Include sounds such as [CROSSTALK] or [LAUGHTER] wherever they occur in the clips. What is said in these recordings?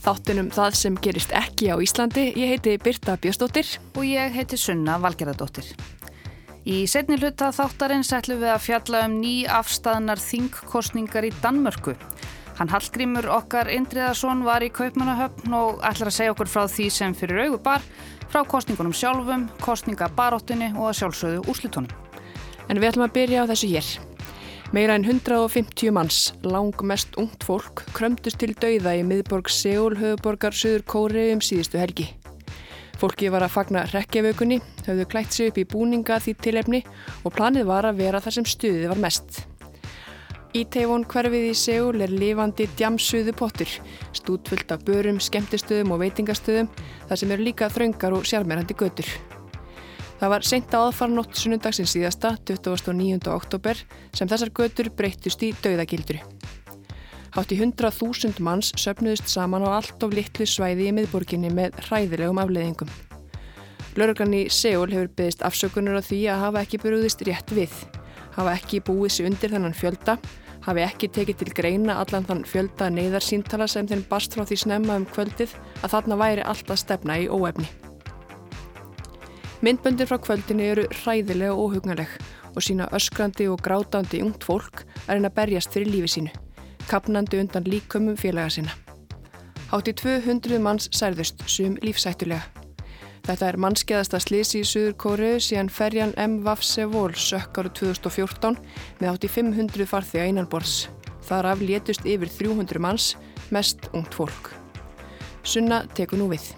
Þáttunum það sem gerist ekki á Íslandi. Ég heiti Birta Björnsdóttir. Og ég heiti Sunna Valgerðardóttir. Í setni hluta þáttarins ætlum við að fjalla um ný afstæðanar þingkostningar í Danmörku. Hann Hallgrímur okkar Indriðarsson var í Kaupmannahöfn og ætlar að segja okkur frá því sem fyrir augur bar, frá kostningunum sjálfum, kostningabaróttunni og að sjálfsögðu úrslutónum. En við ætlum að byrja á þessu hér. Meira en 150 manns, lang mest ungt fólk, krömdust til dauða í miðborg Seúl, höfuborgar Suður Kóri um síðustu helgi. Fólki var að fagna rekkjavökunni, höfðu klætt sig upp í búninga því tilefni og planið var að vera þar sem stuðið var mest. Í teifón hverfið í Seúl er lifandi djamsuðu pottur, stútfullt af börum, skemmtistöðum og veitingastöðum þar sem eru líka þraungar og sjálfmerandi götur. Það var seint á aðfarnótt sunnundagsins síðasta, 29. oktober, sem þessar götur breyttust í dauðagildru. Hátt í 100.000 manns söpnuðust saman á allt of litlu svæði í miðborginni með hræðilegum afleiðingum. Lörglan í Seúl hefur byggðist afsökunar á því að hafa ekki brúðist rétt við, hafa ekki búið sér undir þennan fjölda, hafi ekki tekið til greina allan þann fjölda neyðarsýntala sem þeim bast frá því snemma um kvöldið að þarna væri alltaf stefna í óefni. Myndböndir frá kvöldinu eru hræðilega og óhugnarleg og sína öskrandi og grátandi ungt fólk er einn að berjast fyrir lífi sínu, kapnandi undan líkömmum félaga sína. Hátt í 200 manns særðust, sum lífsættulega. Þetta er mannskeiðasta slisi í Suður Kóriðu síðan ferjan M.Vafse Vol sökk árið 2014 með hátt í 500 farþega innanborðs. Þar af létust yfir 300 manns, mest ungt fólk. Sunna teku nú við.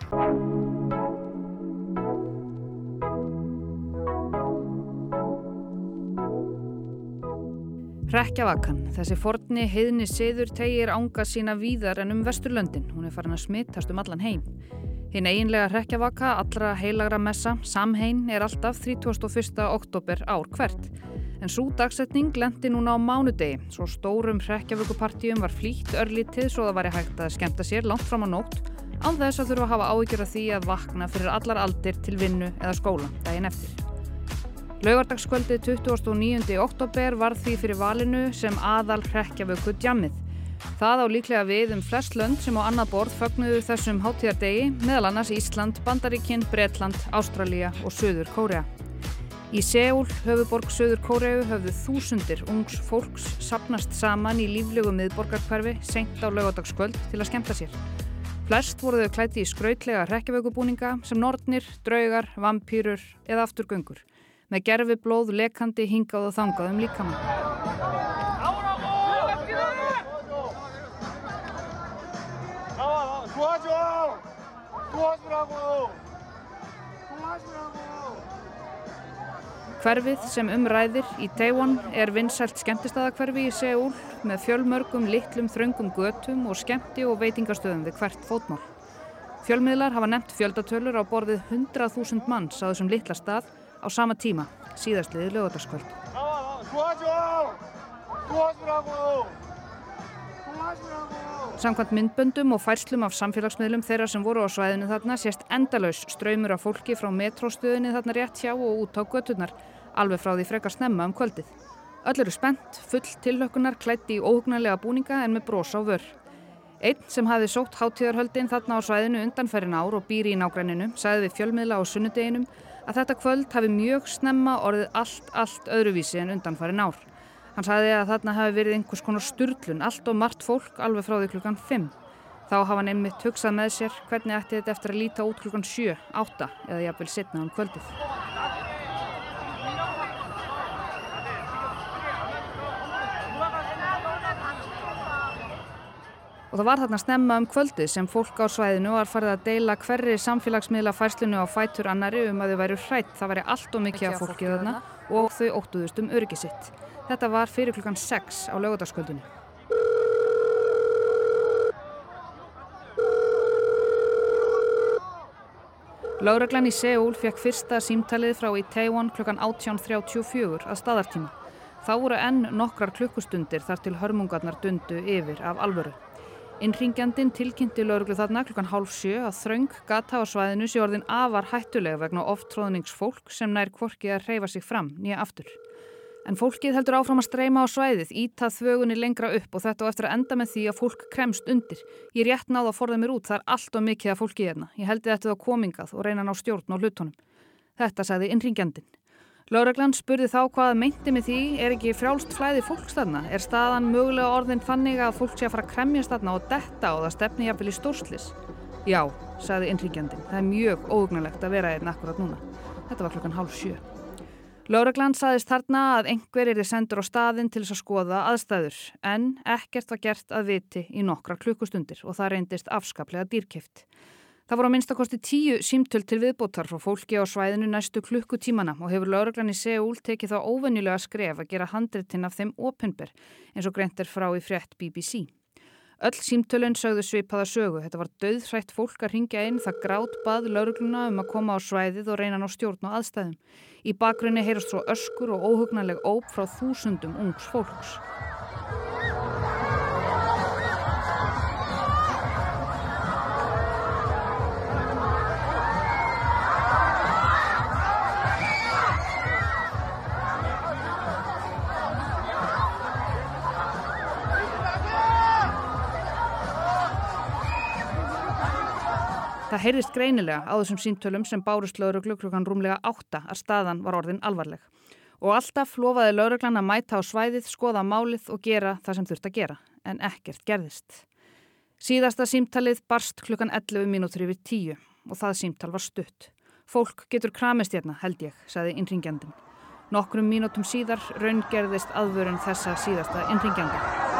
Rekkjavakan, þessi forni heiðni siður tegir ánga sína víðar en um vesturlöndin. Hún er farin að smittast um allan heim. Hinn eiginlega rekkjavaka, allra heilagra messa, samhein, er alltaf 31. oktober ár hvert. En svo dagsetning lendi núna á mánudegi, svo stórum rekkjavökupartíum var flýtt örlítið svo það væri hægt að skemta sér langt fram á nótt án þess að þurfa að hafa áhyggjur af því að vakna fyrir allar aldir til vinnu eða skóla daginn eftir. Laugardagskvöldið 29. oktober var því fyrir valinu sem aðal hrekkjavöku djammið. Það á líklega við um flest lönd sem á annað borð fögnuðu þessum hátíðardegi, meðal annars Ísland, Bandaríkinn, Bretland, Ástralja og Suður Kórea. Í Seúl, höfuborg Suður Kórea, höfðu þúsundir ungs fólks sapnast saman í líflegu miðborgarkverfi senkt á laugardagskvöld til að skemta sér. Flest voru þau klæti í skrautlega hrekkjavökubúninga sem nortnir, draugar, vampýrur eða afturgöngur með gerfi blóð lekandi hingað og þangað um líkamann. Hverfið sem umræðir í Taiwan er vinsælt skemmtistæðakverfi í Seúl með fjölmörgum, litlum, þröngum götum og skemmti og veitingastöðum við hvert fótmál. Fjölmiðlar hafa nefnt fjöldatölur á borðið 100.000 manns á þessum litla stað á sama tíma, síðastliðið lögadaskvöld. Samkvæmt myndböndum og færslum af samfélagsmiðlum þeirra sem voru á svæðinu þarna sést endalaus ströymur af fólki frá metróstöðinni þarna rétt hjá og út á göturnar, alveg frá því frekar snemma um kvöldið. Öll eru spennt, full tilhökkunar, klætti í óhugnarlega búninga en með brós á vör. Einn sem hafi sótt hátíðarhöldin þarna á svæðinu undanferðin ár og býri í nágræninu, sagði við fjölmiðla á sunnudeginum að þetta kvöld hafi mjög snemma orðið allt, allt öðruvísi en undanfærin ár. Hann sagði að þarna hafi verið einhvers konar sturlun, allt og margt fólk alveg frá því klukkan 5. Þá hafa hann einmitt hugsað með sér hvernig ætti þetta eftir að líta út klukkan 7, 8 eða jafnvel setna um kvöldið. Og það var þarna snemma um kvöldið sem fólk á svæðinu var farið að deila hverri samfélagsmiðla færslinu á fætur annari um að þau væru hrætt. Það væri allt og mikið af fólki þarna og þau óttuðust um öryggi sitt. Þetta var fyrir klukkan 6 á lögutaskvöldinu. Láreglan í Seúl fekk fyrsta símtalið frá í Taiwan klukkan 18.34 að staðartíma. Þá voru enn nokkrar klukkustundir þar til hörmungarnar dundu yfir af alvöru. Innringjandin tilkynnti lauruglu þarna klukkan hálf sjö að þraung gata á svæðinu sé orðin afar hættulega vegna ofttróðningsfólk sem nær kvorkið að reyfa sig fram nýja aftur. En fólkið heldur áfram að streyma á svæðið, ítað þvögunni lengra upp og þetta og eftir að enda með því að fólk kremst undir. Ég rétt náða að forða mér út, það er allt og mikið að fólki hérna. Ég heldi þetta á komingað og reyna ná stjórn á hlutunum. Þetta sagði innringjandin. Láreglann spurði þá hvað meinti með því er ekki frjálst flæði fólks þarna? Er staðan mögulega orðin þannig að fólk sé að fara að kremjast þarna og detta og það stefni jafnvel í stórslis? Já, sagði innringjandin. Það er mjög óugnalegt að vera einn akkurat núna. Þetta var klokkan hálf sjö. Láreglann saðist þarna að einhver er sendur á staðin til þess að skoða aðstæður en ekkert var gert að viti í nokkra klukkustundir og það reyndist afskaplega dýrkift. Það voru á minnstakosti tíu símtöld til viðbótar frá fólki á svæðinu næstu klukkutímana og hefur lauruglan í Seúl tekið þá óvenjulega skref að gera handritin af þeim opunber eins og greint er frá í frétt BBC. Öll símtölun sögðu svipaða sögu. Þetta var döðhrætt fólk að ringja inn það grátt bað laurugluna um að koma á svæðið og reyna ná stjórn og aðstæðum. Í bakgrunni heyrast svo öskur og óhugnaleg óp frá þúsundum ungs fólks. Það heyrðist greinilega á þessum síntölum sem bárust lauruglu klukkan rúmlega átta að staðan var orðin alvarleg. Og alltaf lofaði lauruglan að mæta á svæðið, skoða málið og gera það sem þurft að gera, en ekkert gerðist. Síðasta símtalið barst klukkan 11 mínútur yfir tíu og það símtal var stutt. Fólk getur kramist hérna, held ég, saði innringjandin. Nokkrum mínútum síðar raungerðist aðvörun þessa síðasta innringjandin.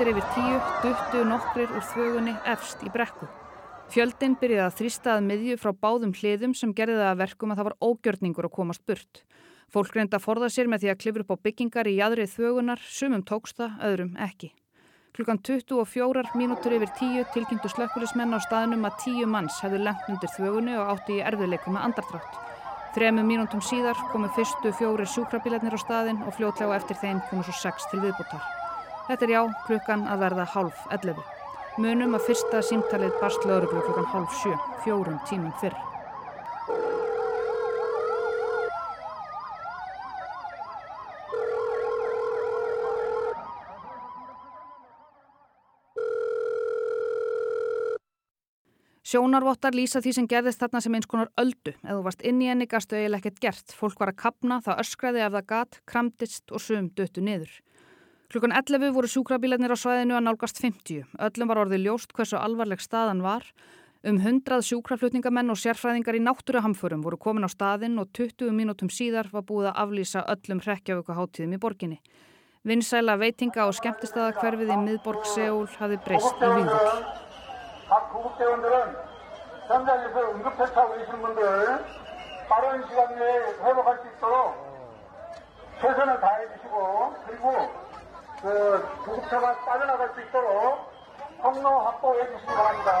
Kortir yfir tíu duttu nokkrir úr þvögunni efst í brekku. Fjöldin byrjaði að þrýsta að miðju frá báðum hliðum sem gerði það að verkum að það var ógjörningur að komast burt. Fólk reynda að forða sér með því að klifra upp á byggingar í jæðrið þvögunar, sumum tóksta, öðrum ekki. Klukkan 24 mínútur yfir tíu tilkynntu slökkulismenn á staðnum að tíu manns hefði lengt undir þvögunni og átti í erfiðleikum með andardrátt. Þremu mínútum síðar komu fyrstu fjóri sjúkrabílarnir á staðin og fljótlega eftir þeim komu svo sex til viðbútar. Þetta er já klukkan að verða hálf 11. Munum að fyrsta símtalið barst lauruglu klukkan hálf 7, fjórum tímum fyrr. Sjónarvottar lýsa því sem gerðist þarna sem eins konar öldu. Ef þú varst inn í enni gastu eiginlega ekkert gert. Fólk var að kapna, það öskraði ef það gat, kramdist og sum döttu niður. Klukkan 11 voru sjúkrabílarnir á svæðinu að nálgast 50. Öllum var orðið ljóst hversu alvarleg staðan var. Um 100 sjúkraflutningamenn og sérfræðingar í náttúruhamförum voru komin á staðin og 20 mínútum síðar var búið að aflýsa öllum hrekkjavökuháttíðum í borginni. Vinsæla veitinga og skemmtistaðakverfið í miðborg Seúl hafi breyst í vindur. 최선을 다해 주시고 그리고 그 구급차가 빠져나갈 수 있도록 통로 확보해 주시기 바랍니다.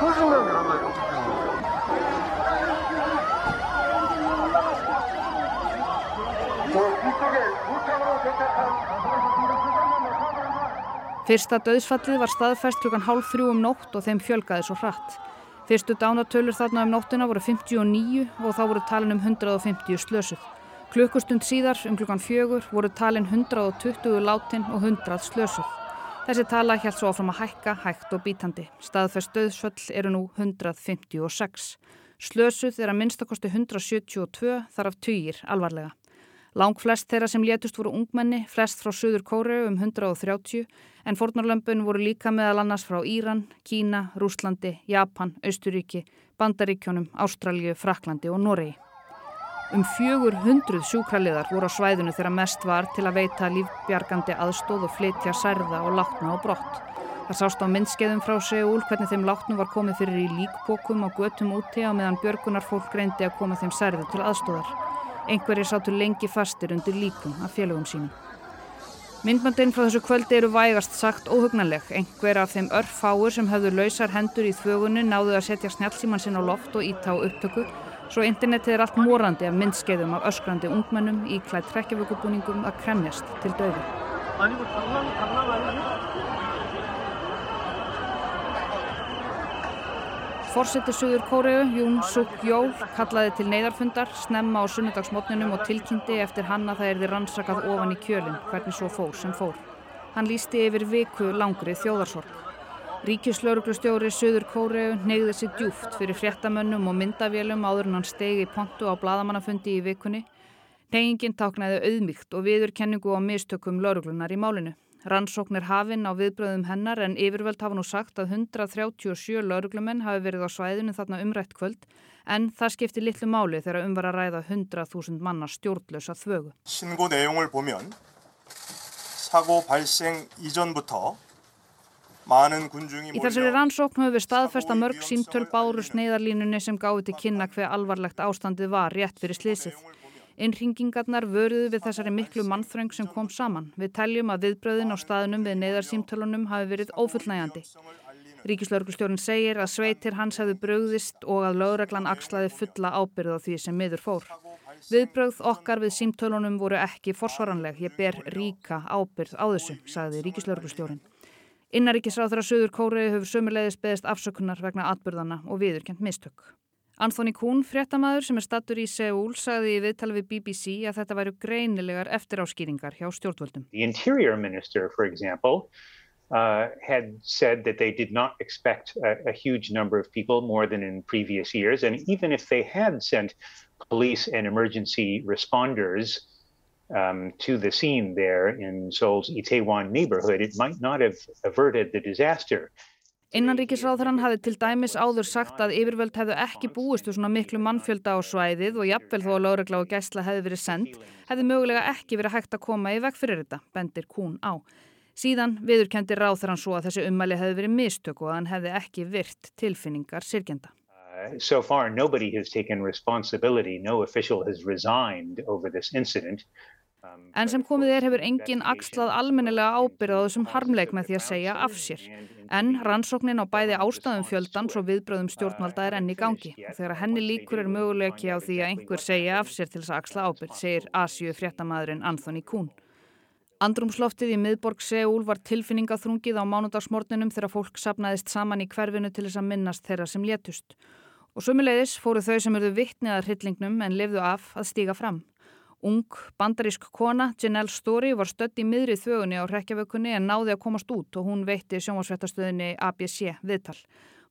소중한 그러면 그 뒤쪽에 무창으로 도착한 Fyrsta döðsfallið var staðfæst klukkan hálf þrjú um nótt og þeim fjölgaði svo hratt. Fyrstu dánatölur þarna um nóttina voru 59 og þá voru talin um 150 slösuð. Klukkustund síðar um klukkan fjögur voru talin 120 látin og 100 slösuð. Þessi tala hjælt svo áfram að hækka, hægt og bítandi. Staðfest döðsföll eru nú 156. Slösuð er að minnstakosti 172 þar af týjir alvarlega. Lang flest þeirra sem létust voru ungmenni, flest frá Suður Kóru um 130 en fornarlömpun voru líka meðal annars frá Íran, Kína, Rúslandi, Japan, Austuríki, Bandaríkjónum, Ástralju, Fraklandi og Noregi. Um fjögur hundruð sjúkraliðar voru á svæðinu þegar mest var til að veita lífbjargandi aðstóð og flytja særða og látna á brott. Það sást á myndskeiðum frá Seúl hvernig þeim látnum var komið fyrir í líkbókum og götum úti á meðan björgunar fólk reyndi að koma þeim særðu til aðstóðar. Einhverjir sátu lengi fastir undir líkum af félögum sínum. Myndböndin frá þessu kvöldi eru vægast sagt óhugnanleg. Einhver af þeim örfáur sem höfðu lausar hendur í þvögunni náðu að setja snjálfsíman sinn á loft og ítá upptöku svo internetið er allt morandi af myndskeiðum af öskrandi ungmennum í klætt trekkjavökubúningum að kremjast til döður. Fórsetur Suður Kóreu, Jún Suk Jól, kallaði til neyðarfundar, snemma á sunnudagsmotninum og tilkynnti eftir hann að það erði rannsakað ofan í kjölinn, hvernig svo fór sem fór. Hann lísti yfir viku langri þjóðarsorg. Ríkislauruglustjóri Suður Kóreu neyði sér djúft fyrir fréttamönnum og myndavélum áður en hann stegi í pontu á bladamannafundi í vikunni. Neyingin táknaði auðmygt og viðurkenningu á mistökum lauruglunar í málinu. Rannsókn er hafinn á viðbröðum hennar en yfirvöld hafa nú sagt að 137 lauruglumenn hafi verið á svæðinu þarna umrætt kvöld en það skiptir litlu máli þegar um var að ræða 100.000 manna stjórnlösa þvögu. Í þessari rannsókn höfum við staðfesta mörg síntöl báru sneiðarlínunni sem gáði til kynna hver alvarlegt ástandið var rétt fyrir slísið. Innringingarnar vöruðu við þessari miklu mannþröng sem kom saman. Við teljum að viðbröðin á staðunum við neyðarsýmtölunum hafi verið ófullnægjandi. Ríkislauglustjórun segir að sveitir hans hefðu bröðist og að lögreglan axlaði fulla ábyrð á því sem miður fór. Viðbröð okkar við símtölunum voru ekki forsvaranleg. Ég ber ríka ábyrð á þessu, sagði Ríkislauglustjórun. Innaríkisráþra Suður Kóriði hefur sömulegðis beðist afsökunar vegna atbyrðana og viðurkent mistök. Anthony Kuhn, fréttamaður sem er stattur í Seúl, sagði í viðtali við BBC að þetta væru greinilegar eftiráskýringar hjá stjórnvöldum. The Interior Minister, for example, uh, had said that they did not expect a, a huge number of people more than in previous years. And even if they had sent police and emergency responders um, to the scene there in Seoul's Itaewon neighborhood, it might not have averted the disaster. Innanríkisráðurann hafi til dæmis áður sagt að yfirvöld hefðu ekki búistu svona miklu mannfjölda á svæðið og jafnvel þó að láregla og gæsla hefði verið sendt, hefði mögulega ekki verið hægt að koma í veg fyrir þetta, bendir Kún á. Síðan viðurkendi ráðurann svo að þessi ummæli hefði verið mistök og að hann hefði ekki virt tilfinningar sirkjenda. Uh, so far nobody has taken responsibility, no official has resigned over this incident. En sem komið er hefur engin axlað almennilega ábyrð á þessum harmleik með því að segja af sér. En rannsóknin á bæði ástæðum fjöldans og viðbröðum stjórnvalda er enni gangi. Og þegar henni líkur er möguleiki á því að einhver segja af sér til þess að axla ábyrð, segir Asju fréttamaðurinn Anthony Kuhn. Andrumsloftið í miðborg Seúl var tilfinningaþrungið á mánudagsmorninum þegar fólk sapnaðist saman í hverfinu til þess að minnast þeirra sem létust. Og sumulegis fóru þau sem eruðu vittnið að hryllingnum en lifðu af að stíga fram. Ung bandarísk kona, Janelle Story, var stött í miðrið þögunni á rekjavökunni en náði að komast út og hún veitti sjónvarsvettastöðinni ABC viðtal.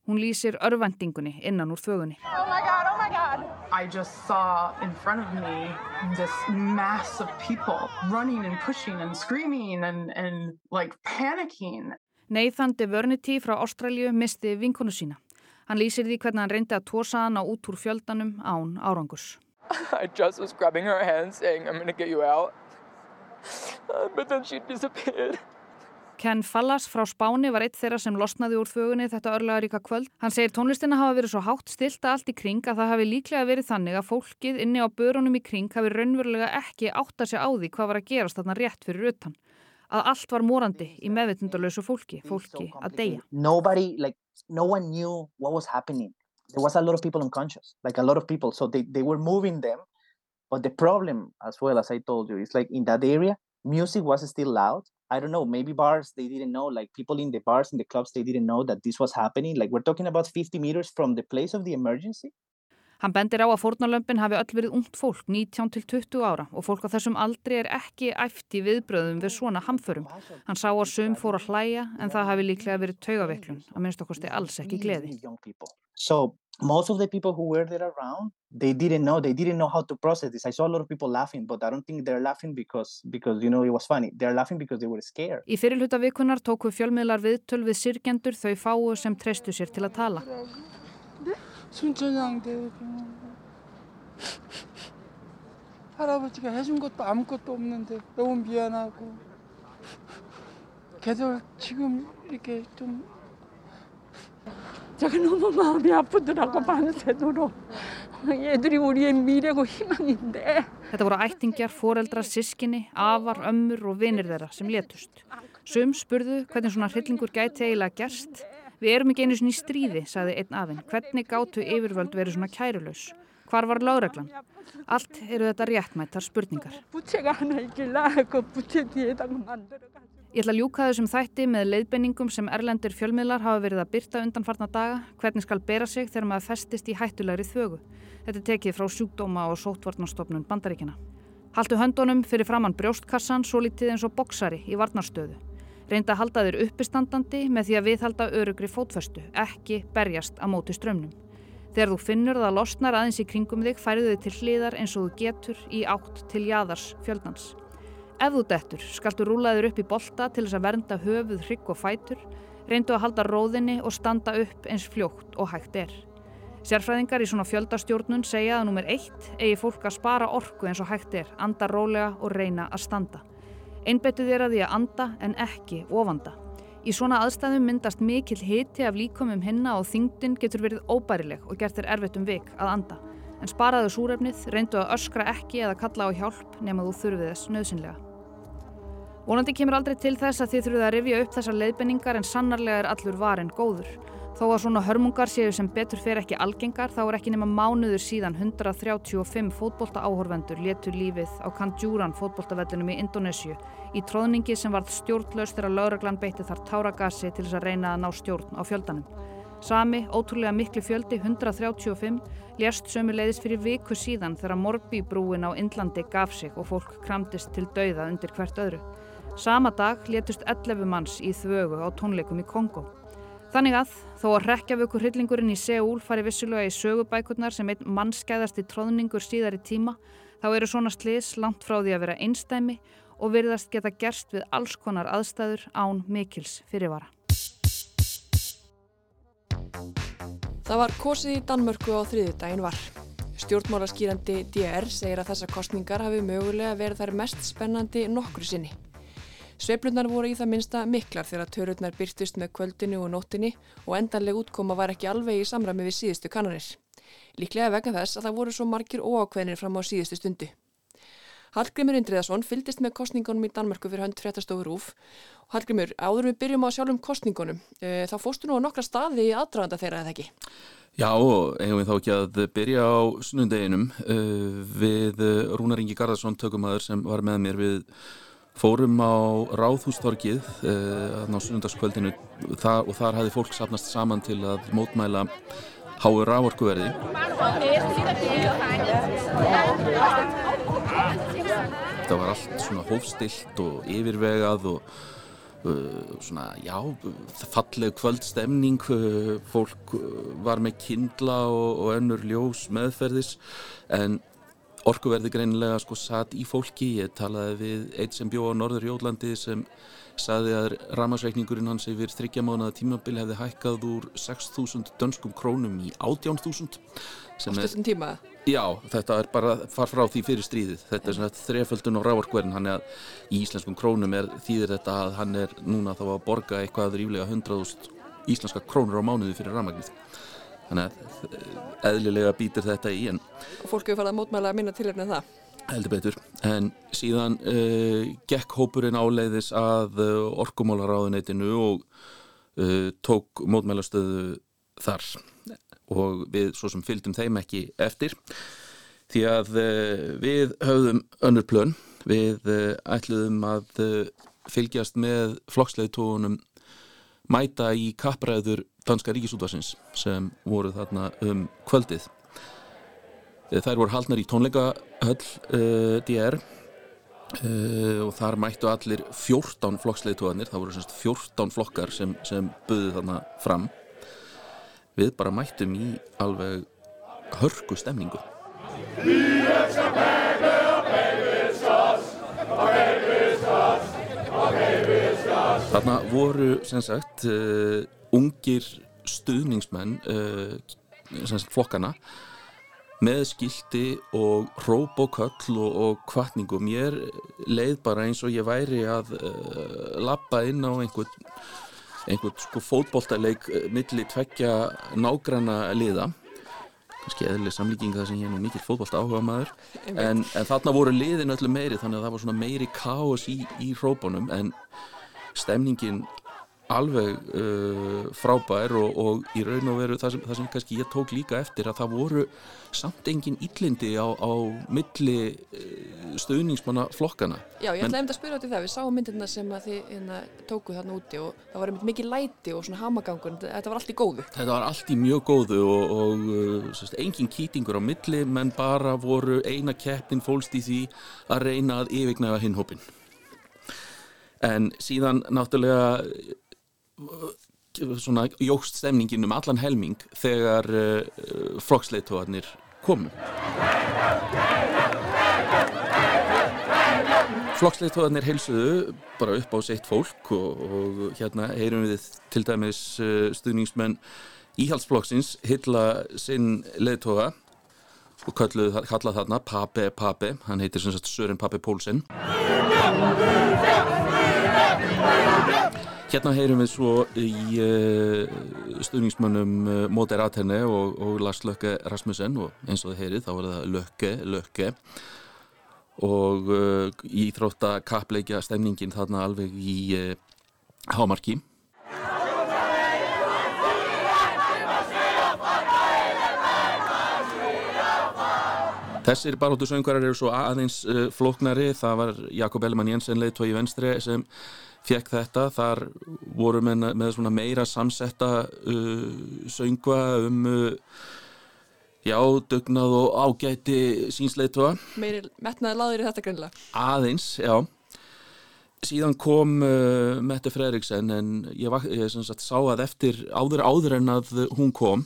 Hún lýsir örvendingunni innan úr þögunni. Oh my god, oh my god! I just saw in front of me this mass of people running and pushing and screaming and, and like panicking. Nathan DeVernity frá Ástralju misti vinkonu sína. Hann lýsir því hvernig hann reyndi að tósa hana út úr fjöldanum án árangus. [LAUGHS] I just was grabbing her hand saying, I'm gonna get you out. [LAUGHS] But then she disappeared. Ken Fallas frá Spáni var eitt þeirra sem losnaði úr þögunni þetta örlega ríka kvöld. Hann segir tónlistina hafa verið svo hátt stilta allt í kring að það hafi líklega verið þannig að fólkið inni á börunum í kring hafi raunverulega ekki átt að segja á því hvað var að gerast þarna rétt fyrir utan. Að allt var morandi í meðvitundalösu fólki, fólki að deyja. Nobody, like, no one knew what was happening. There was a lot of people unconscious, like a lot of people. So they, they were moving them. But the problem, as well as I told you, is like in that area, music was still loud. I don't know, maybe bars, they didn't know, like people in the bars, in the clubs, they didn't know that this was happening. Like we're talking about 50 meters from the place of the emergency. Hann bendir á að fórnarlömpin hafi öll verið ungt fólk 19 til 20 ára og fólk á þessum aldri er ekki æft í viðbröðum við svona hamförum. Hann sá að sum fór að hlæja en það hafi líklega verið taugaveiklun, að minnst okkursti alls ekki gleði. So most of the people who were there around, they didn't know, they didn't know how to process this. I saw a lot of people laughing, but I don't think they're laughing because, because you know, it was funny. They're laughing because they were scared. Í fyrirluta vikunar tóku fjölmiðlar viðtöl við sirkjendur þau fáu sem treystu sér til að tala. 순천향대 할아버지가 해준 것도 아무것도 없는데 너무 미안하고 걔들 지금 이렇게 좀 제가 너무 마음이 아프더라고 밤새도록 얘들이 우리의 미래고 희망인데 Þetta voru ættingjar, foreldrar, sískinni, afar, ömmur og vinir þeirra sem letust. Sum spurðu hvernig svona hryllingur gæti eiginlega gerst. Við erum ekki einu sinni í stríði, sagði einn afinn. Hvernig gáttu yfirvöld verið svona kærulaus? Hvar var lágreglan? Allt eru þetta réttmættar spurningar. Ég ætla að ljúka þessum þætti með leiðbenningum sem erlendir fjölmiðlar hafa verið að byrta undanfarna daga, hvernig skal bera sig þegar maður festist í hættulegri þögu. Þetta tekið frá sjúkdóma og sótvarnarstofnun bandaríkina. Haltu höndunum fyrir framann brjóstkassan svo litið eins og boksari í varnarstöðu. Reynda að halda þér uppistandandi með því að viðhalda örugri fótfestu, ekki berjast á móti strömmnum. Þegar þú finnur það losnar aðeins í kringum þig færðu þig til hliðar eins og þú getur í átt til jaðars fjöldans. Ef þú dettur, skaltu rúlaður upp í bolta til þess að vernda höfuð, hrygg og fætur, reyndu að halda róðinni og standa upp eins fljótt og hægt er. Sérfræðingar í svona fjöldastjórnun segja að nummer eitt eigi fólk að spara orku eins og hægt er, anda rólega og reyna að standa. Einbetu þér að því að anda en ekki ofanda. Í svona aðstæðum myndast mikill hiti af líkumum hinna og þingdin getur verið óbærileg og gert þér erfitt um vik að anda. En sparaðu súrefnið, reyndu að öskra ekki eða kalla á hjálp nema þú þurfið þess nöðsynlega. Vonandi kemur aldrei til þess að þið þurfið að rifja upp þessar leiðbenningar en sannarlega er allur varinn góður. Þó að svona hörmungar séu sem betur fer ekki algengar þá er ekki nema mánuður síðan 135 fótbolta áhorvendur letur lífið á Kandjúran fótboltavellinum í Indonésiu í tróðningi sem varð stjórnlaust þegar lauraglan beitti þar táragasi til þess að reyna að ná stjórn á fjöldanum. Sami, ótrúlega miklu fjöldi, 135, lérst sömu leiðis fyrir viku síðan þegar Morbi-brúin á Indlandi gaf sig og fólk kramdist til dauða undir hvert öðru. Sama dag létust 11 manns í þvögu á tónleikum í Kongo. Þannig að, þó að rekjavöku hryllingurinn í Seúl fari vissulega í sögubækurnar sem einn mannskæðasti tróðningur síðar í tíma, þá eru svona slis langt frá því að vera einstæmi og virðast geta gerst við alls konar aðstæður án mikils fyrirvara. Það var kosið í Danmörku á þriðudaginn var. Stjórnmálaskýrandi DR segir að þessar kostningar hafi mögulega verið þær mest spennandi nokkru sinni. Sveiflunar voru í það minsta miklar þegar törurnar byrtist með kvöldinu og nóttinni og endanleg útkoma var ekki alveg í samræmi við síðustu kannanir. Líklega vegna þess að það voru svo margir óákveðnir fram á síðustu stundu. Hallgrimur Indriðarsson fylgdist með kostningunum í Danmarku fyrir hönd fréttastofur úf. Hallgrimur, áður við byrjum á sjálfum kostningunum, e, þá fóstu nú á nokkra staði í aðdraganda þeirra eða ekki? Já, eigum við þá ekki að byrja á sunnundeginum uh, við Rúnar Ingi Garðarsson tökumæður sem var með mér við fórum á Ráðhústorkið uh, á sunnundagskvöldinu þar, og þar hefði fólk sapnast saman til að mótmæla háur rávorkuverði þetta var allt svona hófstilt og yfirvegað og uh, svona, já, falleg kvöldstemning uh, fólk var með kindla og, og önnur ljós meðferðis. En orkuverði greinilega sko satt í fólki. Ég talaði við eitt sem bjó á Norður Jólandi sem saði að ramarsreikningurinn hans yfir þryggja mánuða tímabil hefði hækkað úr 6.000 dönskum krónum í 18.000 Á stundum tíma? Já, þetta er bara far frá því fyrir stríðið. Þetta er svona þreföldun á rávorkverðin hann er að í íslenskum krónum er þýðir þetta að hann er núna þá að borga eitthvað ríflega 100.000 íslenska krónur á mánuði fyrir ramagnið þannig að eðlilega býtir þetta í en Og fólk hefur farið að mótmæla að minna tilhefni en það? heldur betur, en síðan uh, gekk hópurinn áleiðis að uh, orkumálaráðuneytinu og uh, tók mótmælastöðu þar. Og við svo sem fylgdum þeim ekki eftir. Því að við höfðum önnur plön, við ætluðum að fylgjast með flokksleitóunum mæta í kappræður danska ríkisútvarsins sem voru þarna um kvöldið Þær voru haldnar í tónleikahöll uh, DR uh, og þar mættu allir 14 flokksleitóðanir, það voru semst 14 flokkar sem, sem buðið þarna fram. Við bara mættum í alveg hörku stemningu. Þarna voru sem sagt uh, ungir stuðningsmenn uh, sagt flokkana með skildi og róp og köll og, og kvartningu mér leið bara eins og ég væri að uh, lappa inn á einhvern einhvern sko fótboltaleik milli tveggja nágranna liða. Kannski eðlileg samlíking það sem ég er nú mikill fótbollt áhuga maður en, en þarna voru liðin öllu meiri þannig að það var svona meiri káos í, í hrópunum. En stemningin alveg uh, frábær og, og í raun og veru það sem, það sem kannski ég tók líka eftir að það voru samt engin illindi á, á milli uh, stöðningsmanna flokkana Já, ég ætlaði um að spyrja út í það, við sáum myndirna sem að þið hérna, tóku þarna úti og það var mikið læti og svona hamagangur þetta var allt í góðu. Þetta var allt í mjög góðu og, og uh, sérst, engin kýtingur á milli menn bara voru eina keppin fólst í því að reyna að yfirgnæfa hinhópin en síðan náttúrulega svona jógst stemningin um allan helming þegar uh, flokksleitóarnir komu. Flokksleitóarnir heilsuðu bara upp á sitt fólk og, og hérna heyrum við til dæmis uh, stuðningsmenn íhaldsflokksins hylla sinn leitóa og kalluð þarna Pape Pape, hann heitir sem sagt Sören Pape Pólsen. Hérna heyrum við svo í uh, stuðningsmönnum uh, Moderatene og, og Lars Lökke Rasmussen og eins og það heyrið þá var það Lökke, Lökke og uh, í þrótt að kappleikja stemningin þarna alveg í hámarki. Þessir baróttu söngvarar eru svo aðeins flóknari, það var Jakob Ellemann Jensen leiðtói í venstri sem fekk þetta, þar voru með, með meira samsetta uh, söngva um uh, já, dugnað og ágæti sínsleitua. Meiri metnaði laður í þetta greinlega? Aðeins, já. Síðan kom uh, Mette Fredriksen en ég, ég sagt, sá að eftir áður áður en að hún kom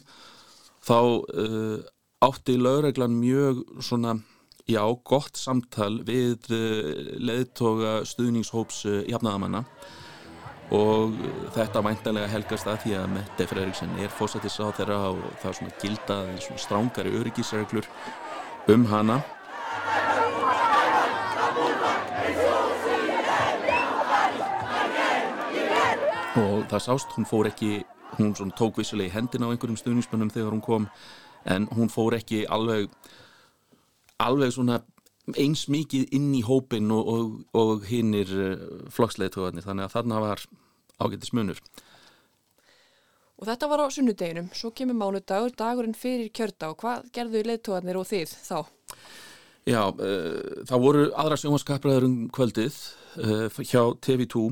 þá uh, átti lögreglan mjög svona já, gott samtal við leðtoga stuðningshóps jafnaðamanna og þetta væntanlega helgast að því að Mette Freyríksen er fósættis á þeirra og það er svona gildað svona strángari öryggisreglur um hana. Og það sást, hún fór ekki hún tók vissilega í hendina á einhverjum stuðningsmönnum þegar hún kom en hún fór ekki alveg alveg svona eins mikið inn í hópin og, og, og hinnir uh, flokksleiðtóðarnir þannig að þarna var ágættis munur. Og þetta var á sunnudeginum, svo kemur mánudagur, dagurinn fyrir kjörda og hvað gerðu leiðtóðarnir og þið þá? Já, uh, það voru aðra sjónvaskapræður um kvöldið uh, hjá TV2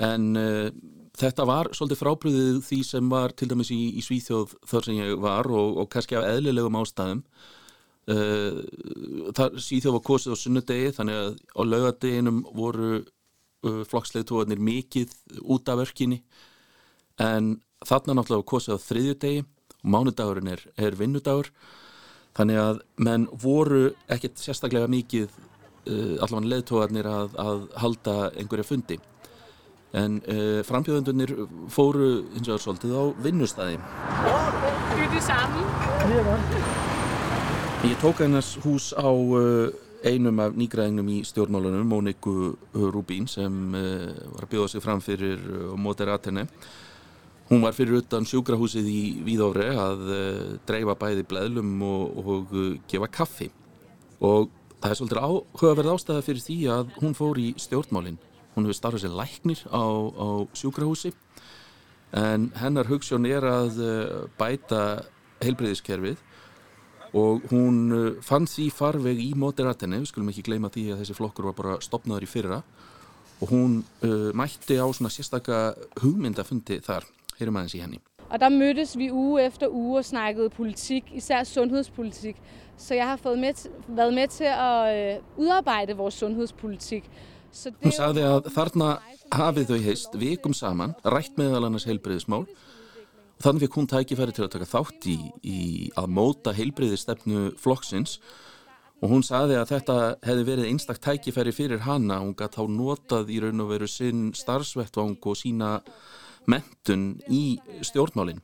en þetta var svolítið frábriðið því sem var til dæmis í, í Svíþjóð þar sem ég var og, og kannski af eðlilegum ástæðum Uh, það síðan var kosið á sunnudegi þannig að á laugadeginum voru uh, flokksleitóðanir mikið út af örkinni en þarna náttúrulega var kosið á þriðjudegi og mánudagurinn er, er vinnudagur. Þannig að menn voru ekkert sérstaklega mikið uh, allavega leitóðanir að, að halda einhverja fundi. En frambjöðundunir fóru hins vegar svolítið á vinnustæði Du er det. samme Ég tók einars hús á uh, einum af nýgræðingum í stjórnmálunum, Móniku Rubín, sem uh, var að bjóða sig fram fyrir Moderatene. Hún var fyrir utan sjúkrahúsið í Víðófri að dreifa bæði bleðlum og, og gefa kaffi. Og það er svolítið áhugaverð ástæða fyrir því að hún fór í stjórnmálinn. Hún hefur starfað sér læknir á, á sjúkrahúsi en hennar hugssjón er að bæta heilbreyðiskerfið og hún uh, fann því farveg í Moderatene, við skulum ekki gleyma því að þessi flokkur var bara stopnaður í fyrra og hún uh, mætti á svona sérstakka hugmyndafundi þar, heyrum aðeins í henni. Og der mødtes vi uge efter uge og snakkede politik, især sundhedspolitik. Så jeg har fået med, været med til at øh, udarbejde vores sundhedspolitik. Så Hún sagði að þarna hafið þau heist vikum saman, rætt meðal annars heilbreyðismál og þannig fikk hún tækifæri til að taka þátt í, í að móta heilbreyðistefnu flokksins. Og hún sagði að þetta hefði verið einstak tækifæri fyrir hana, hún gæti þá notað í raun og veru sinn starfsvettvang og sína mentun í stjórnmálinn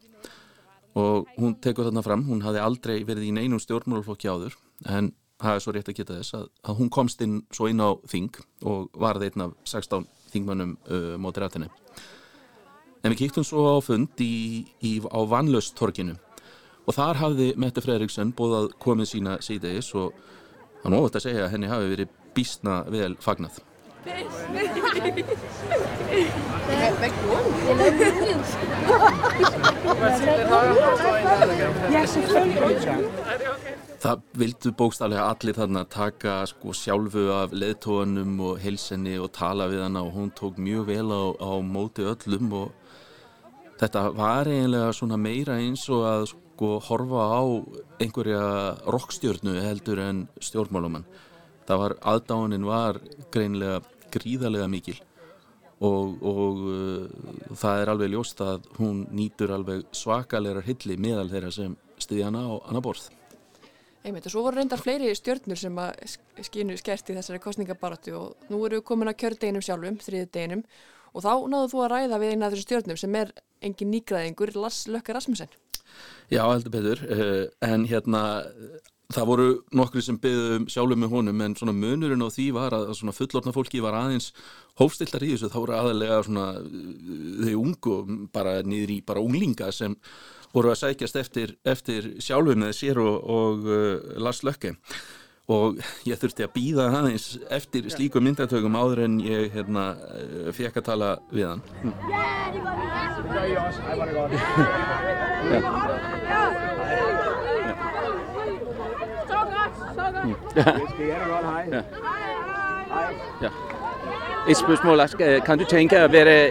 og hún tekur þarna fram, hún hafði aldrei verið í neinum stjórnmálflokki áður en það er svo rétt að geta þess að, að hún komst inn svo inn á þing og var það einn af 16 þingmönnum uh, móti rættinni. En við kíktum svo á fund í, í, á Vanlöstorkinu og þar hafði Mette Fredriksson bóðað komið sína síðdeis og hann óvægt að segja að henni hafi verið bísna vel fagnað. Það vildu bókstaflega allir þarna taka sko sjálfu af leðtóanum og heilsenni og tala við hana og hún tók mjög vel á, á móti öllum og þetta var eiginlega svona meira eins og að sko horfa á einhverja rockstjórnu heldur en stjórnmálumann. Það var, aðdánin var greinlega gríðarlega mikil og, og uh, það er alveg ljóst að hún nýtur alveg svakalegar hilli meðal þeirra sem stiði hana á hana borð. Einmitt, og svo voru reyndar fleiri stjórnur sem að skínu skert í þessari kostningabaratu og nú erum við komin að kjördeginum sjálfum, þriði deginum og þá náðu þú að ræða við eina af þessu stjórnum sem er engin nýgraðingur, Lökke Rasmussen. Já, heldur betur, uh, en hérna það voru nokkri sem byggðum sjálfum með honum en svona munurinn á því var að svona fullortna fólki var aðeins hófstiltar í þessu, þá voru aðalega svona þau ungu, bara niður í bara unglinga sem voru að sækjast eftir, eftir sjálfum með sér og, og uh, Lars Lökke og ég þurfti að býða aðeins eftir slíku myndatökum áður en ég hérna, fekk að tala við hann. Ja. Ja. Et spørgsmål, Lars. Kan du at være...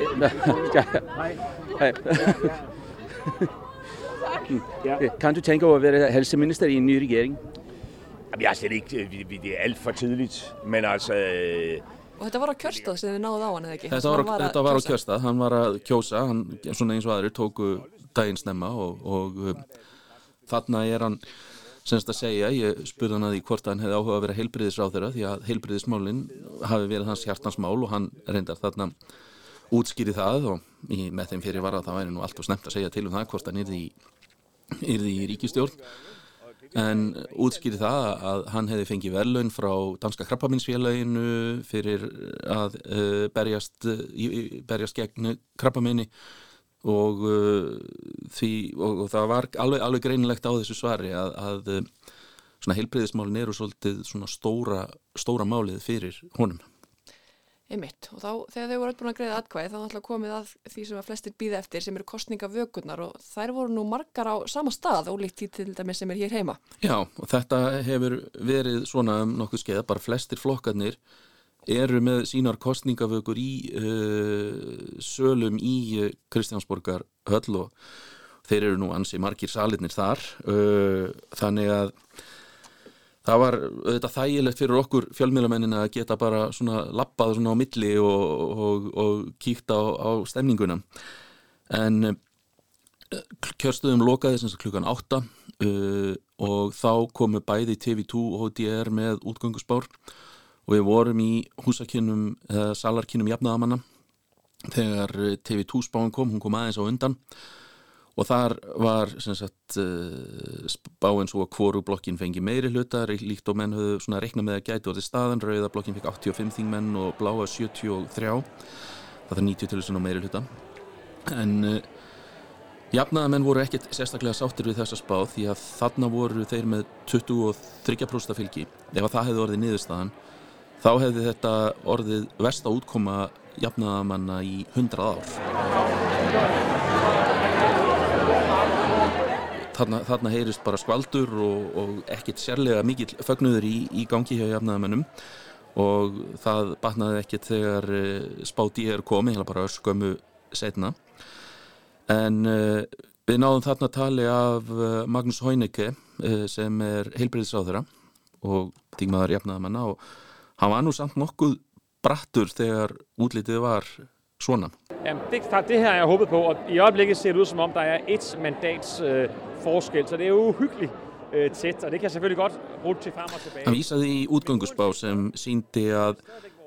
Hej. Kan du over at være helseminister i en ny regering? Jamen, jeg er slet ikke... Det er alt for tidligt, men altså... Og þetta var á kjörstað sem þið náðu á hann eða ekki? Þetta var, var, þetta var á kjörstað, hann var að kjósa, hann, svona eins og aðrir, tóku daginn snemma og, og þarna er hann semst að segja, ég spurði hann að því hvort hann hefði áhuga að vera heilbriðisráð þeirra því að heilbriðismálinn hafi verið hans hjartansmál og hann reyndar þarna útskýri það og í, með þeim fyrir var að það væri nú allt og snemt að segja til um það hvort hann yrði í, yrði í ríkistjórn en útskýri það að hann hefði fengið verðlaun frá Danska krabbaminsfélaginu fyrir að uh, berjast, uh, berjast gegn krabbaminni og, uh, því, og, og það var alveg, alveg greinilegt á þessu svari að, að heilbreyðismálin eru svolítið stóra, stóra málið fyrir honum. Einmitt og þá þegar þau voru öll búin að greiða atkvæði þá að komið að því sem að flestir býða eftir sem eru kostningavökunar og þær voru nú margar á sama stað ólíkt í til dæmis sem er hér heima. Já og þetta hefur verið svona um nokkuð skeið bara flestir flokkarnir eru með sínar kostningavökur í uh, sölum í uh, Kristjánsborgar höll og þeir eru nú ansi margir salitnir þar uh, þannig að það var þetta þægilegt fyrir okkur fjölmiðlamennin að geta bara svona lappað svona á milli og, og, og kíkt á, á stemninguna. En kjörstöðum lokaði sem sagt klukkan 8 uh, og þá komu bæði TV2 og HDR með útgöngusbár og við vorum í húsakinnum eða salarkinnum jafnaðamanna þegar TV2 spáin kom, hún kom aðeins á undan og þar var sagt, spáinn svo að hvoru blokkin fengi meiri hlutar líkt og menn höfðu reikna með að gæti og þetta staðan. Rauða blokkin fekk 85 þingmenn og bláa 73 það er 90 til þess að meiri hluta. En uh, jafnaðamenn voru ekkert sérstaklega sáttir við þessa spáð því að þarna voru þeir með 23% fylgi. Ef að það hefði orðið niðurstaðan þá hefði þetta orðið versta útkoma jafnaðamanna í 100 ár þarna, þarna heyrist bara skvaldur og, og ekkert sérlega mikill fögnuður í, í gangi hjá jafnaðamennum og það batnaði ekkert þegar spáti er komið, hérna bara skömmu setna en uh, Við náðum þarna tali af uh, Magnús Hóinike uh, sem er heilbreyðisáðura og þingmaður jafnaðamanna og hann var nú samt nokkuð brattur þegar útlitið var svona. Jamen, det, det her har jeg håbet på, og i øjeblikket ser det ud som om, der er et mandats øh, forskel, så det er jo uhyggeligt øh, tæt, og det kan selvfølgelig godt rulle til frem og tilbage. Hann vísaði í útgöngusbá sem síndi að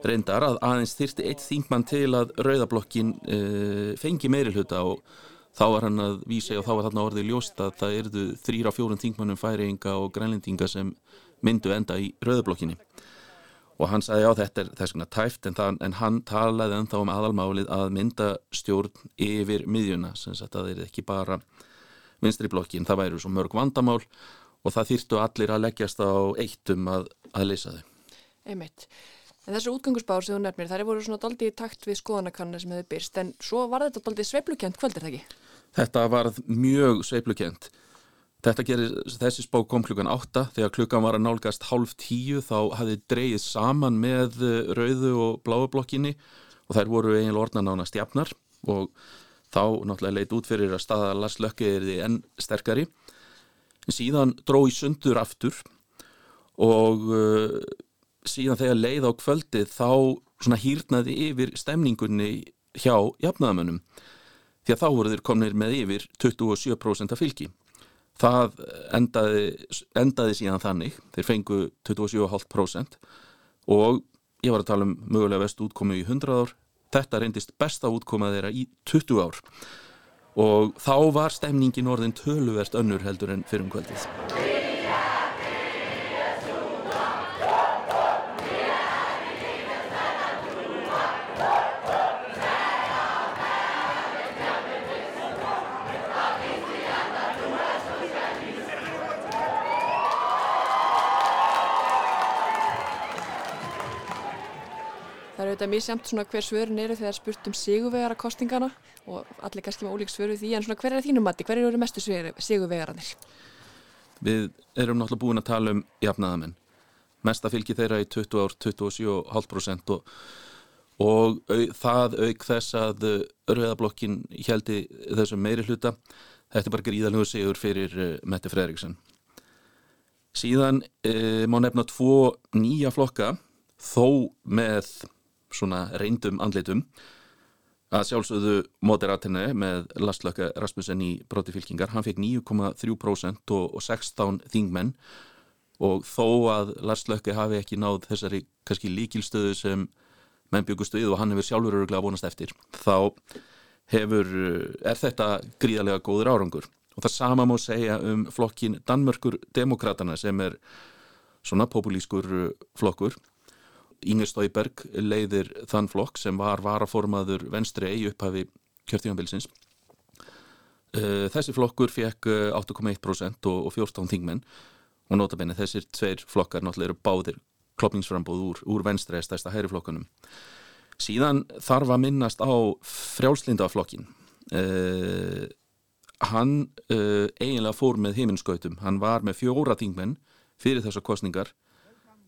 reyndar að aðeins þyrsti eitt þingmann til að rauðablokkin uh, fengi meiri hluta og þá var hann að vísa og þá var þarna orðið ljóst að það erðu þrýra fjórum þingmannum færinga og grænlendinga sem myndu enda í rauðablokkinni og hann sagði já þetta er þess vegna tæft en, það, en hann talaði ennþá um aðalmálið að mynda stjórn yfir miðjuna sem sagt að það er ekki bara vinstri blokkin, það væru svo mörg vandamál og það þýrtu allir að leggjast á eittum að, að leysa þau. Einmitt. En þessu útgangusbár sem þú nefnir, það er voru svona daldi í takt við skoðanakannar sem hefur byrst, en svo var þetta daldi sveiplukent kvöldir það ekki? Þetta varð mjög sveiplukent. Þetta gerir, þessi spá kom klukkan átta, þegar klukkan var að nálgast hálf tíu þá hafði dreyið saman með rauðu og bláu blokkinni og þær voru eiginlega orðnan ána stjafnar og þá náttúrulega leit út fyrir að staða Lars Lökke er því enn sterkari. Síðan dró í sundur aftur og uh, síðan þegar leið á kvöldið þá svona hýrnaði yfir stemningunni hjá jafnaðamönnum því að þá voru þeir komnir með yfir 27% af fylgi. Það endaði, endaði síðan þannig, þeir fengu 27,5% og ég var að tala um mögulega vest útkomu í 100 ár, þetta reyndist besta útkoma þeirra í 20 ár. Og þá var stemningin orðin töluvert önnur heldur en fyrir um kvöldið. Auðvitað misjamt svona hver svörin eru þegar spurt um sigurvegara kostingana og allir kannski með ólík svöru því en svona hver er þínum mati, hver eru mestu sigurvegarannir? Við erum náttúrulega búin að tala um jafnaðamenn. Mesta fylgi þeirra í 20 ár, 27,5% og, og au, það auk þess að rauðablokkin heldi þessum meiri hluta. Þetta er bara gríðalögur sigur fyrir uh, Mette Fredriksson. Síðan uh, má nefna tvo nýja flokka þó með svona reyndum andlitum. Að sjálfsögðu moderatinni með Lastlöka Rasmussen í broti fylkingar, hann fekk 9,3% og, og 16 þingmenn. Og þó að Lastlöka hafi ekki náð þessari kannski líkilstöðu sem menn byggustu við og hann hefur sjálfur öruglega vonast eftir, þá hefur, er þetta gríðarlega góður árangur. Og það sama má segja um flokkin Danmörkur Demokratana sem er svona populískur flokkur Inger Stauberg leiðir þann flokk sem var varaformaður venstri í upphafi kjörtímanbilsins. Þessi flokkur fekk 8,1% og 14 þingmenn og notabenni þessir tveir flokkar náttúrulega eru báðir kloppingsframbóð úr, úr venstri eða stærsta hæri flokkunum. Síðan þarf að minnast á frjálslindaflokkin. Uh, hann uh, eiginlega fór með heiminskautum. Hann var með fjóra þingmenn fyrir þessar kostningar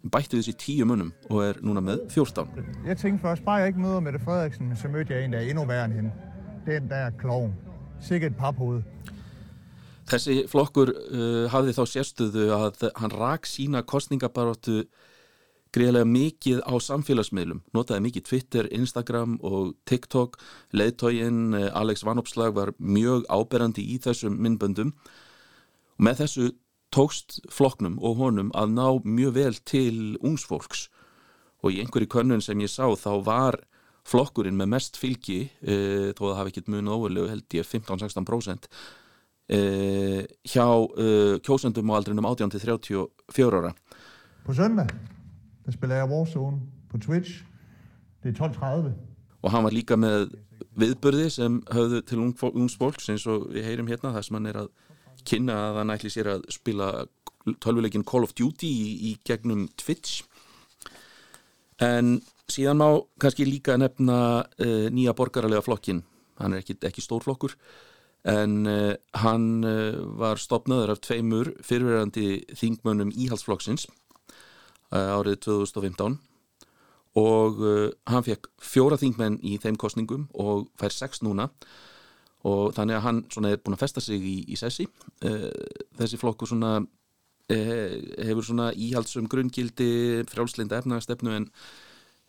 bætti þessi tíu munum og er núna með 14. Jeg tænkte først, bare jeg ikke møder Mette Frederiksen, så mødte jeg en, der er endnu værre end hende. Den der klovn. Sikkert paphoved. Þessi flokkur uh, hafði þá sérstuðu að hann rak sína kostningabaróttu greiðlega mikið á samfélagsmiðlum. Notaði mikið Twitter, Instagram og TikTok. Leðtógin uh, Alex Vanopslag var mjög áberandi í þessum myndböndum. Og með þessu tókst flokknum og honum að ná mjög vel til ungsfólks og í einhverju könnun sem ég sá þá var flokkurinn með mest fylgi e, þó að það hafi ekkert munið óverlegu held ég 15-16% e, hjá e, kjósendum á aldrinum 18-34 ára. På søndag der spiller jeg Warzone på Twitch. Det er 12.30 og hann var líka með viðbörði sem höfðu til ungsfólks eins og við heyrim hérna þar sem hann er að kynna að hann ætli sér að spila tölvuleikin Call of Duty í, í gegnum Twitch. En síðan má kannski líka nefna uh, nýja borgaralega flokkin hann er ekki, ekki stórflokkur en uh, hann uh, var stopnaður af tveimur fyrirverandi þingmönnum íhalsflokksins árið 2015 og hann fekk fjóra þingmenn í þeim kostningum og fær sex núna. og þannig að hann svona er búin að festa sig í, í sessi. Uh, þessi flokkur svona uh, hefur svona íhaldsum grunngildi frjálslinda efnagastefnu en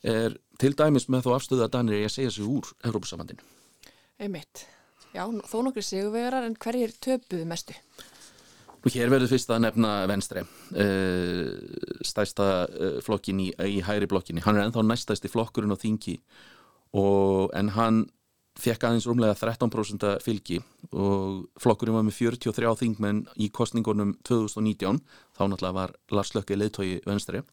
er til dæmis með þó afstöðu að Danir er að segja sig úr Európa-samandinu Einmitt. Já, þó nokkri sigurvegarar en hverjir töpuðu mestu? Nú hér verður fyrst að nefna Venstre. Uh, stæsta flokkin í, í hæri blokkinni. Hann er ennþá næstæsti flokkurinn á þingi. Og, en hann fekk aðeins rúmlega 13% fylgi og flokkurinn var með 43 þingmenn í kostningunum 2019 þá náttúrulega var Lars Lökke leiðtói Venstre.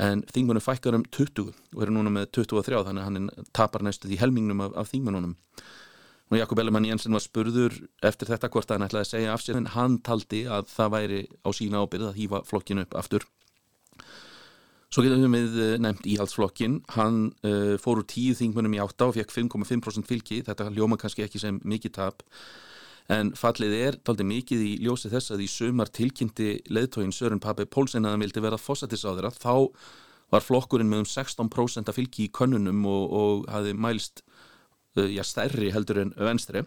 En þingmennum fækkar um 20 og eru núna með 23 þannig að hann tapar næstu því helmingnum af, af þingmennunum og Jakob Ellemann Jensen var spurður eftir þetta hvort hann ætlaði að segja af sér en hann taldi að það væri á sína ábyrð að hýfa flokkinu upp aftur Svo getum við nefnt íhaldsflokkin, hann uh, fór úr tíu þingmennum í átta og fekk 5,5% fylgi, þetta ljóma kannski ekki sem mikið tap, en fallið er daldi mikið í ljósi þess að í sumar tilkynnti leðtógin Sören Pape Pólsen að hann vildi vera fósatisráður að þá var flokkurinn með um 16% að fylgi í könnunum og, og hafi mælst uh, já, stærri heldur en venstri,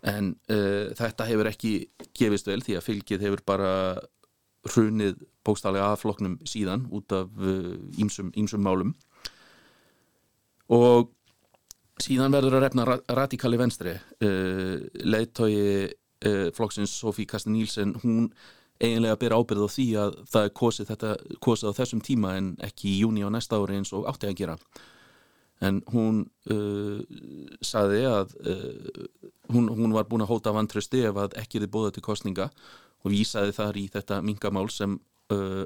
en uh, þetta hefur ekki gefist vel því að fylgið hefur bara hrunið bókstálega af flokknum síðan út af ímsum uh, málum. Og síðan verður að refna radikali venstri uh, leiðtói uh, flokksins Sofí Kastin Nílsen hún eiginlega ber ábyrð á því að það er kosið, þetta, kosið á þessum tíma en ekki í júni á næsta ári eins og átti að gera. En hún uh, saði að uh, hún, hún var búin að hóta vantrösti ef að ekki þið bóða til kostninga og vísaði þar í þetta mingamál sem uh,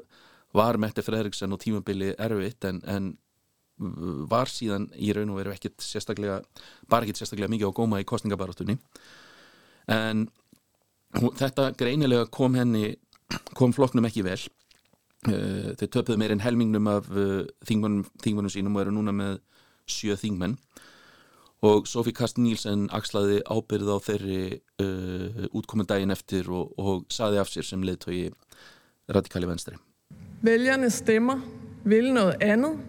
var Mette Fredriksson og tímabili erfitt en, en var síðan í raun og veru ekkert sérstaklega, bara ekkert sérstaklega mikið á góma í kostningabarátunni en þetta greinilega kom henni kom flokknum ekki vel. Uh, þau töpuðu meir en helmingnum af uh, þingmannum sínum og eru núna með sjö þingmenn. Og Sofí Kast Nílsen axlaði ábyrð á þeirri uh, útkomendaginn eftir og, og saði af sér sem leðtói radikali venstri. Vælgerne stemmer vil noget andet,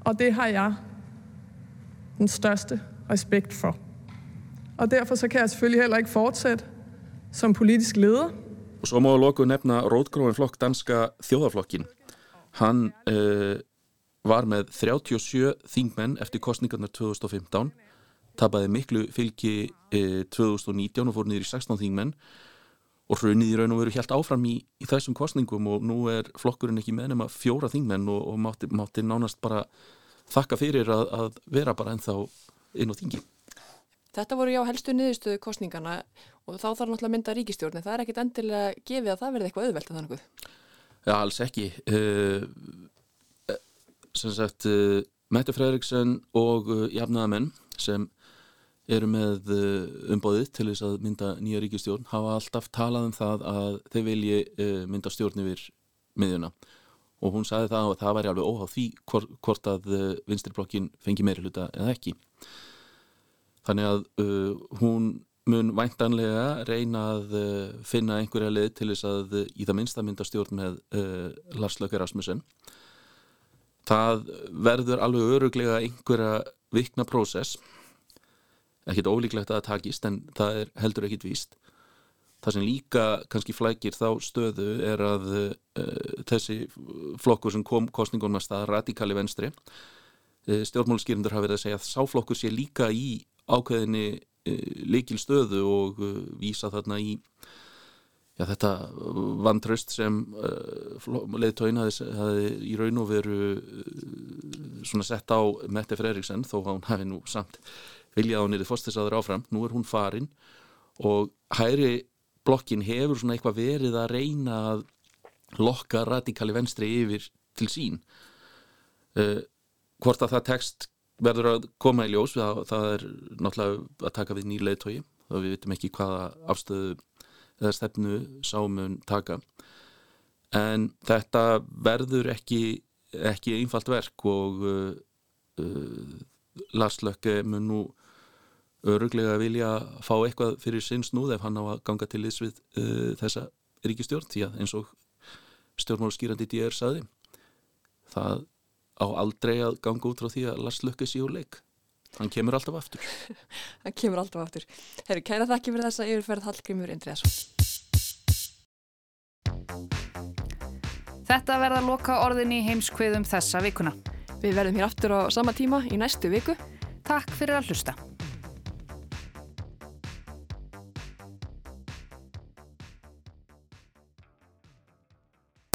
og det har jeg den største respekt for. Og derfor så kan jeg selvfølgelig heller ikke fortsætte som politisk leder. Og svo má loku nefna rótgróin flokk danska þjóðaflokkin. Hann uh, var með 37 þingmenn eftir kostningarnar 2015 tapaði miklu fylgi e, 2019 og fór niður í 16 þingmenn og hrunið í raun og veru helt áfram í, í þessum kostningum og nú er flokkurinn ekki með nema fjóra þingmenn og, og mátti, mátti nánast bara þakka fyrir að, að vera bara ennþá inn á þingi. Þetta voru já helstu niðurstöðu kostningana og þá þarf náttúrulega að mynda ríkistjórn en það er ekkit endilega gefið að það verði eitthvað auðvelt að þannig. Já, alls ekki. Uh, sem sagt uh, Mette Fredriksson og uh, jafnaðamenn sem eru með uh, umbóðið til þess að mynda nýja ríkistjórn hafa alltaf talað um það að þeir vilji mynda stjórn yfir miðjuna. Og hún sagði það að það væri alveg óháð því hvort, að vinstirblokkin fengi meiri hluta eða ekki. Þannig að uh, hún mun væntanlega reyna að uh, finna einhverja leið til þess að uh, í það minnsta mynda stjórn með Lars Lökker Rasmussen. Það verður alveg öruglega einhverja vikna prósess ekkit ólíklegt að það takist en það er heldur ekkit víst. Það sem líka kannski flækir þá stöðu er að uh, þessi flokkur sem kom kostningunum að staða radikali venstri uh, stjórnmáluskýrindur hafa verið að segja að sáflokkur sé líka í ákveðinni uh, líkil stöðu og vísa þarna í Já, þetta vantraust sem uh, leðtóin hafi í raun og veru uh, svona sett á Mette Fredriksson þó að hún hafi nú samt viljað á nýrið fórstisaður áfram, nú er hún farin og hæri blokkin hefur svona eitthvað verið að reyna að lokka radikali venstri yfir til sín. Uh, hvort að það tekst verður að koma í ljós það, það er náttúrulega að taka við nýr leðtói og við vitum ekki hvaða afstöðu eða stefnu sámun taka. En þetta verður ekki ekki einfalt verk og uh, uh, Lars Lökke mun nú öruglega vilja fá eitthvað fyrir sinn snúð ef hann á að ganga til þess við uh, þessa ríkistjórn því að eins og stjórnmálskýrandi D.R. saði það á aldrei að ganga út frá því að Lars Lökke sé úr leik Hann kemur alltaf aftur. [LAUGHS] Hann kemur alltaf aftur. Herru, kæra þakki fyrir þessa yfirferð Hallgrímur Indriðarsson. Þetta verða loka orðin í heimskviðum þessa vikuna. Við verðum hér aftur á sama tíma í næstu viku. Takk fyrir að hlusta.